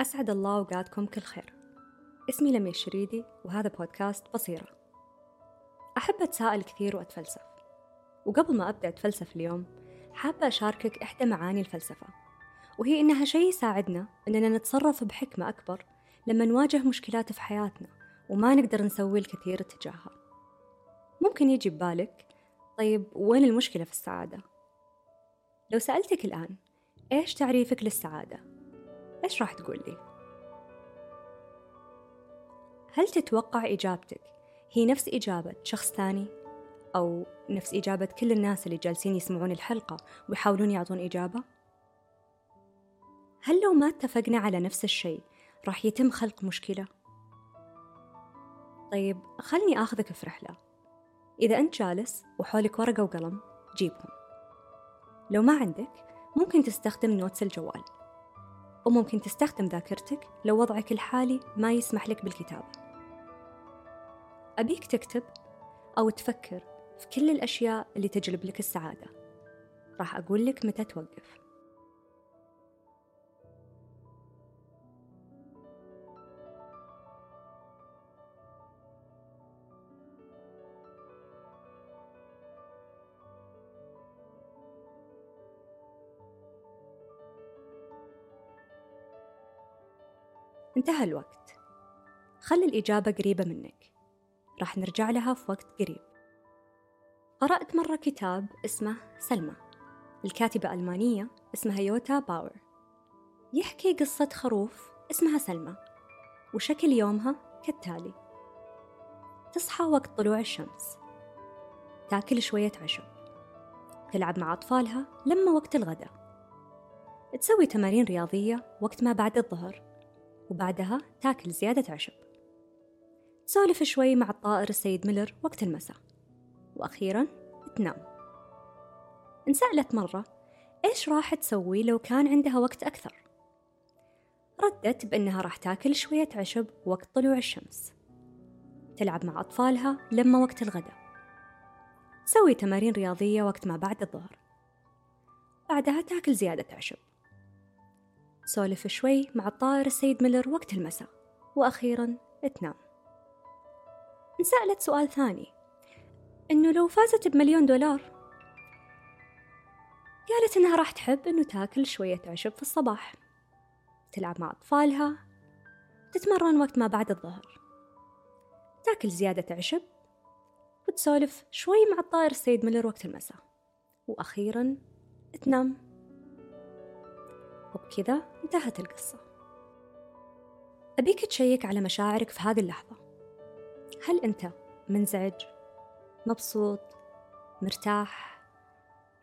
أسعد الله أوقاتكم كل خير. اسمي لمي الشريدي وهذا بودكاست بصيرة. أحب أتساءل كثير وأتفلسف. وقبل ما أبدأ أتفلسف اليوم حابة أشاركك إحدى معاني الفلسفة. وهي إنها شيء يساعدنا إننا نتصرف بحكمة أكبر لما نواجه مشكلات في حياتنا وما نقدر نسوي الكثير تجاهها. ممكن يجي ببالك طيب وين المشكلة في السعادة؟ لو سألتك الآن إيش تعريفك للسعادة؟ إيش راح تقول لي؟ هل تتوقع إجابتك هي نفس إجابة شخص ثاني؟ أو نفس إجابة كل الناس اللي جالسين يسمعون الحلقة ويحاولون يعطون إجابة؟ هل لو ما اتفقنا على نفس الشيء راح يتم خلق مشكلة؟ طيب خلني آخذك في رحلة إذا أنت جالس وحولك ورقة وقلم جيبهم لو ما عندك ممكن تستخدم نوتس الجوال وممكن تستخدم ذاكرتك لو وضعك الحالي ما يسمح لك بالكتابة. أبيك تكتب أو تفكر في كل الأشياء اللي تجلب لك السعادة. راح أقول لك متى توقف. انتهى الوقت. خلي الإجابة قريبة منك. راح نرجع لها في وقت قريب. قرأت مرة كتاب اسمه سلمى. الكاتبة ألمانية اسمها يوتا باور. يحكي قصة خروف اسمها سلمى وشكل يومها كالتالي. تصحى وقت طلوع الشمس. تاكل شوية عشب تلعب مع أطفالها لما وقت الغداء. تسوي تمارين رياضية وقت ما بعد الظهر. وبعدها تاكل زيادة عشب. تسولف شوي مع الطائر السيد ميلر وقت المساء. وأخيرا تنام. انسألت مرة إيش راح تسوي لو كان عندها وقت أكثر؟ ردت بأنها راح تاكل شوية عشب وقت طلوع الشمس. تلعب مع أطفالها لما وقت الغداء. تسوي تمارين رياضية وقت ما بعد الظهر. بعدها تاكل زيادة عشب. تسولف شوي مع الطائر السيد ميلر وقت المساء وأخيرا تنام. انسألت سؤال ثاني. إنه لو فازت بمليون دولار؟ قالت إنها راح تحب إنه تاكل شوية عشب في الصباح. تلعب مع أطفالها تتمرن وقت ما بعد الظهر. تاكل زيادة عشب وتسولف شوي مع الطائر السيد ميلر وقت المساء. وأخيرا تنام. وبكذا انتهت القصة أبيك تشيك على مشاعرك في هذه اللحظة. هل أنت منزعج مبسوط مرتاح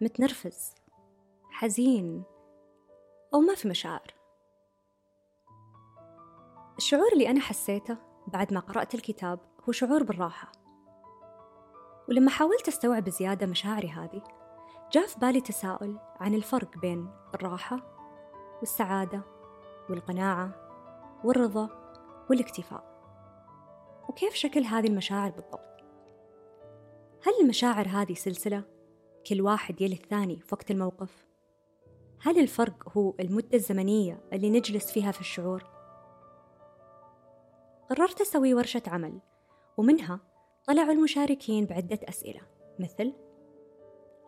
متنرفز حزين أو ما في مشاعر؟ الشعور اللي أنا حسيته بعد ما قرأت الكتاب هو شعور بالراحة. ولما حاولت أستوعب زيادة مشاعري هذه جاء في بالي تساؤل عن الفرق بين الراحة والسعادة والقناعة والرضا والاكتفاء. وكيف شكل هذه المشاعر بالضبط؟ هل المشاعر هذه سلسلة كل واحد يلي الثاني في وقت الموقف؟ هل الفرق هو المدة الزمنية اللي نجلس فيها في الشعور؟ قررت أسوي ورشة عمل ومنها طلعوا المشاركين بعدة أسئلة مثل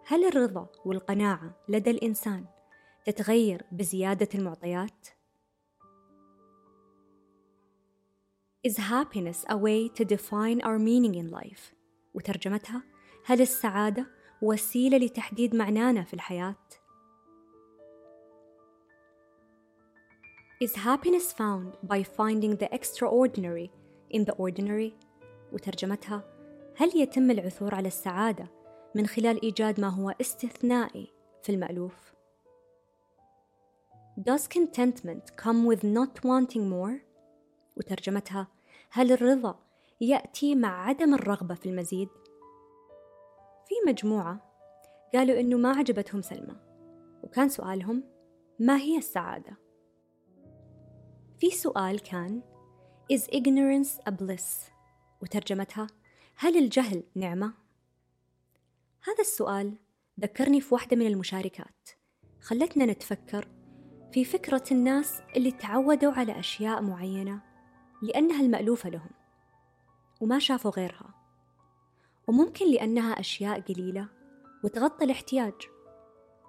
هل الرضا والقناعة لدى الإنسان تتغير بزيادة المعطيات؟ Is happiness a way to define our meaning in life؟ وترجمتها هل السعادة وسيلة لتحديد معنانا في الحياة؟ Is happiness found by finding the extraordinary in the ordinary؟ وترجمتها هل يتم العثور على السعادة من خلال إيجاد ما هو استثنائي في المألوف؟ Does contentment come with not wanting more؟ وترجمتها هل الرضا يأتي مع عدم الرغبة في المزيد؟ في مجموعة قالوا إنه ما عجبتهم سلمى وكان سؤالهم ما هي السعادة؟ في سؤال كان Is ignorance a bliss؟ وترجمتها هل الجهل نعمة؟ هذا السؤال ذكرني في واحدة من المشاركات خلتنا نتفكر في فكرة الناس اللي تعودوا على أشياء معينة لأنها المألوفة لهم وما شافوا غيرها. وممكن لأنها أشياء قليلة وتغطي الاحتياج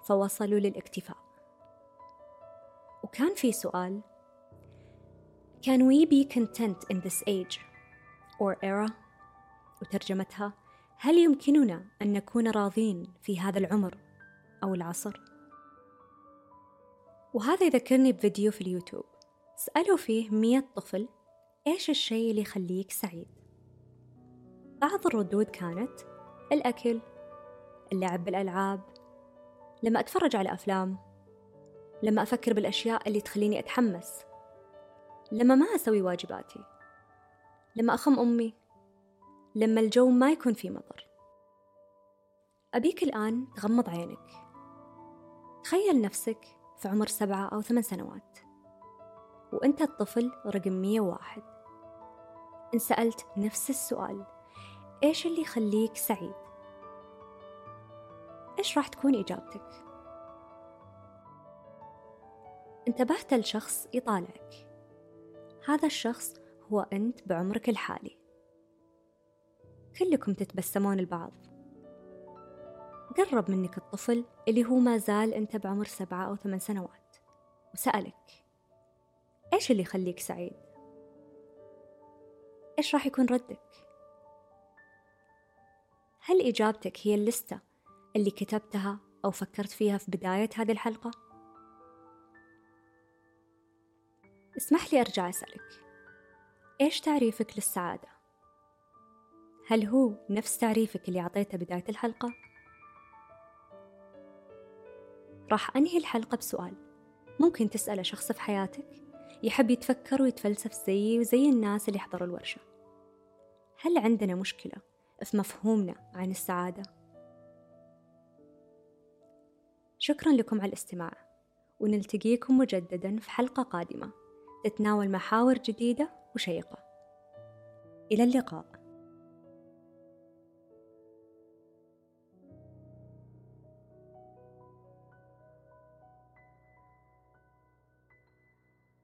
فوصلوا للاكتفاء. وكان في سؤال Can we be content in this age or era? وترجمتها هل يمكننا أن نكون راضين في هذا العمر أو العصر؟ وهذا يذكرني بفيديو في اليوتيوب. سألوا فيه مية طفل إيش الشيء اللي يخليك سعيد؟ بعض الردود كانت الأكل اللعب بالألعاب لما أتفرج على أفلام لما أفكر بالأشياء اللي تخليني أتحمس لما ما أسوي واجباتي لما أخم أمي لما الجو ما يكون فيه مطر. أبيك الآن تغمض عينك. تخيل نفسك في عمر سبعة أو ثمان سنوات. وأنت الطفل رقم مية واحد. إن سألت نفس السؤال إيش اللي يخليك سعيد؟ إيش راح تكون إجابتك؟ انتبهت لشخص يطالعك. هذا الشخص هو أنت بعمرك الحالي. كلكم تتبسمون البعض. قرب منك الطفل اللي هو ما زال أنت بعمر سبعة أو ثمان سنوات وسألك إيش اللي يخليك سعيد؟ إيش راح يكون ردك؟ هل إجابتك هي اللستة اللي كتبتها أو فكرت فيها في بداية هذه الحلقة؟ اسمح لي أرجع أسألك إيش تعريفك للسعادة؟ هل هو نفس تعريفك اللي أعطيته بداية الحلقة؟ راح أنهي الحلقة بسؤال. ممكن تسأله شخص في حياتك يحب يتفكر ويتفلسف زيي وزي الناس اللي حضروا الورشة. هل عندنا مشكلة في مفهومنا عن السعادة؟ شكرا لكم على الاستماع. ونلتقيكم مجددا في حلقة قادمة. تتناول محاور جديدة وشيقة. إلى اللقاء.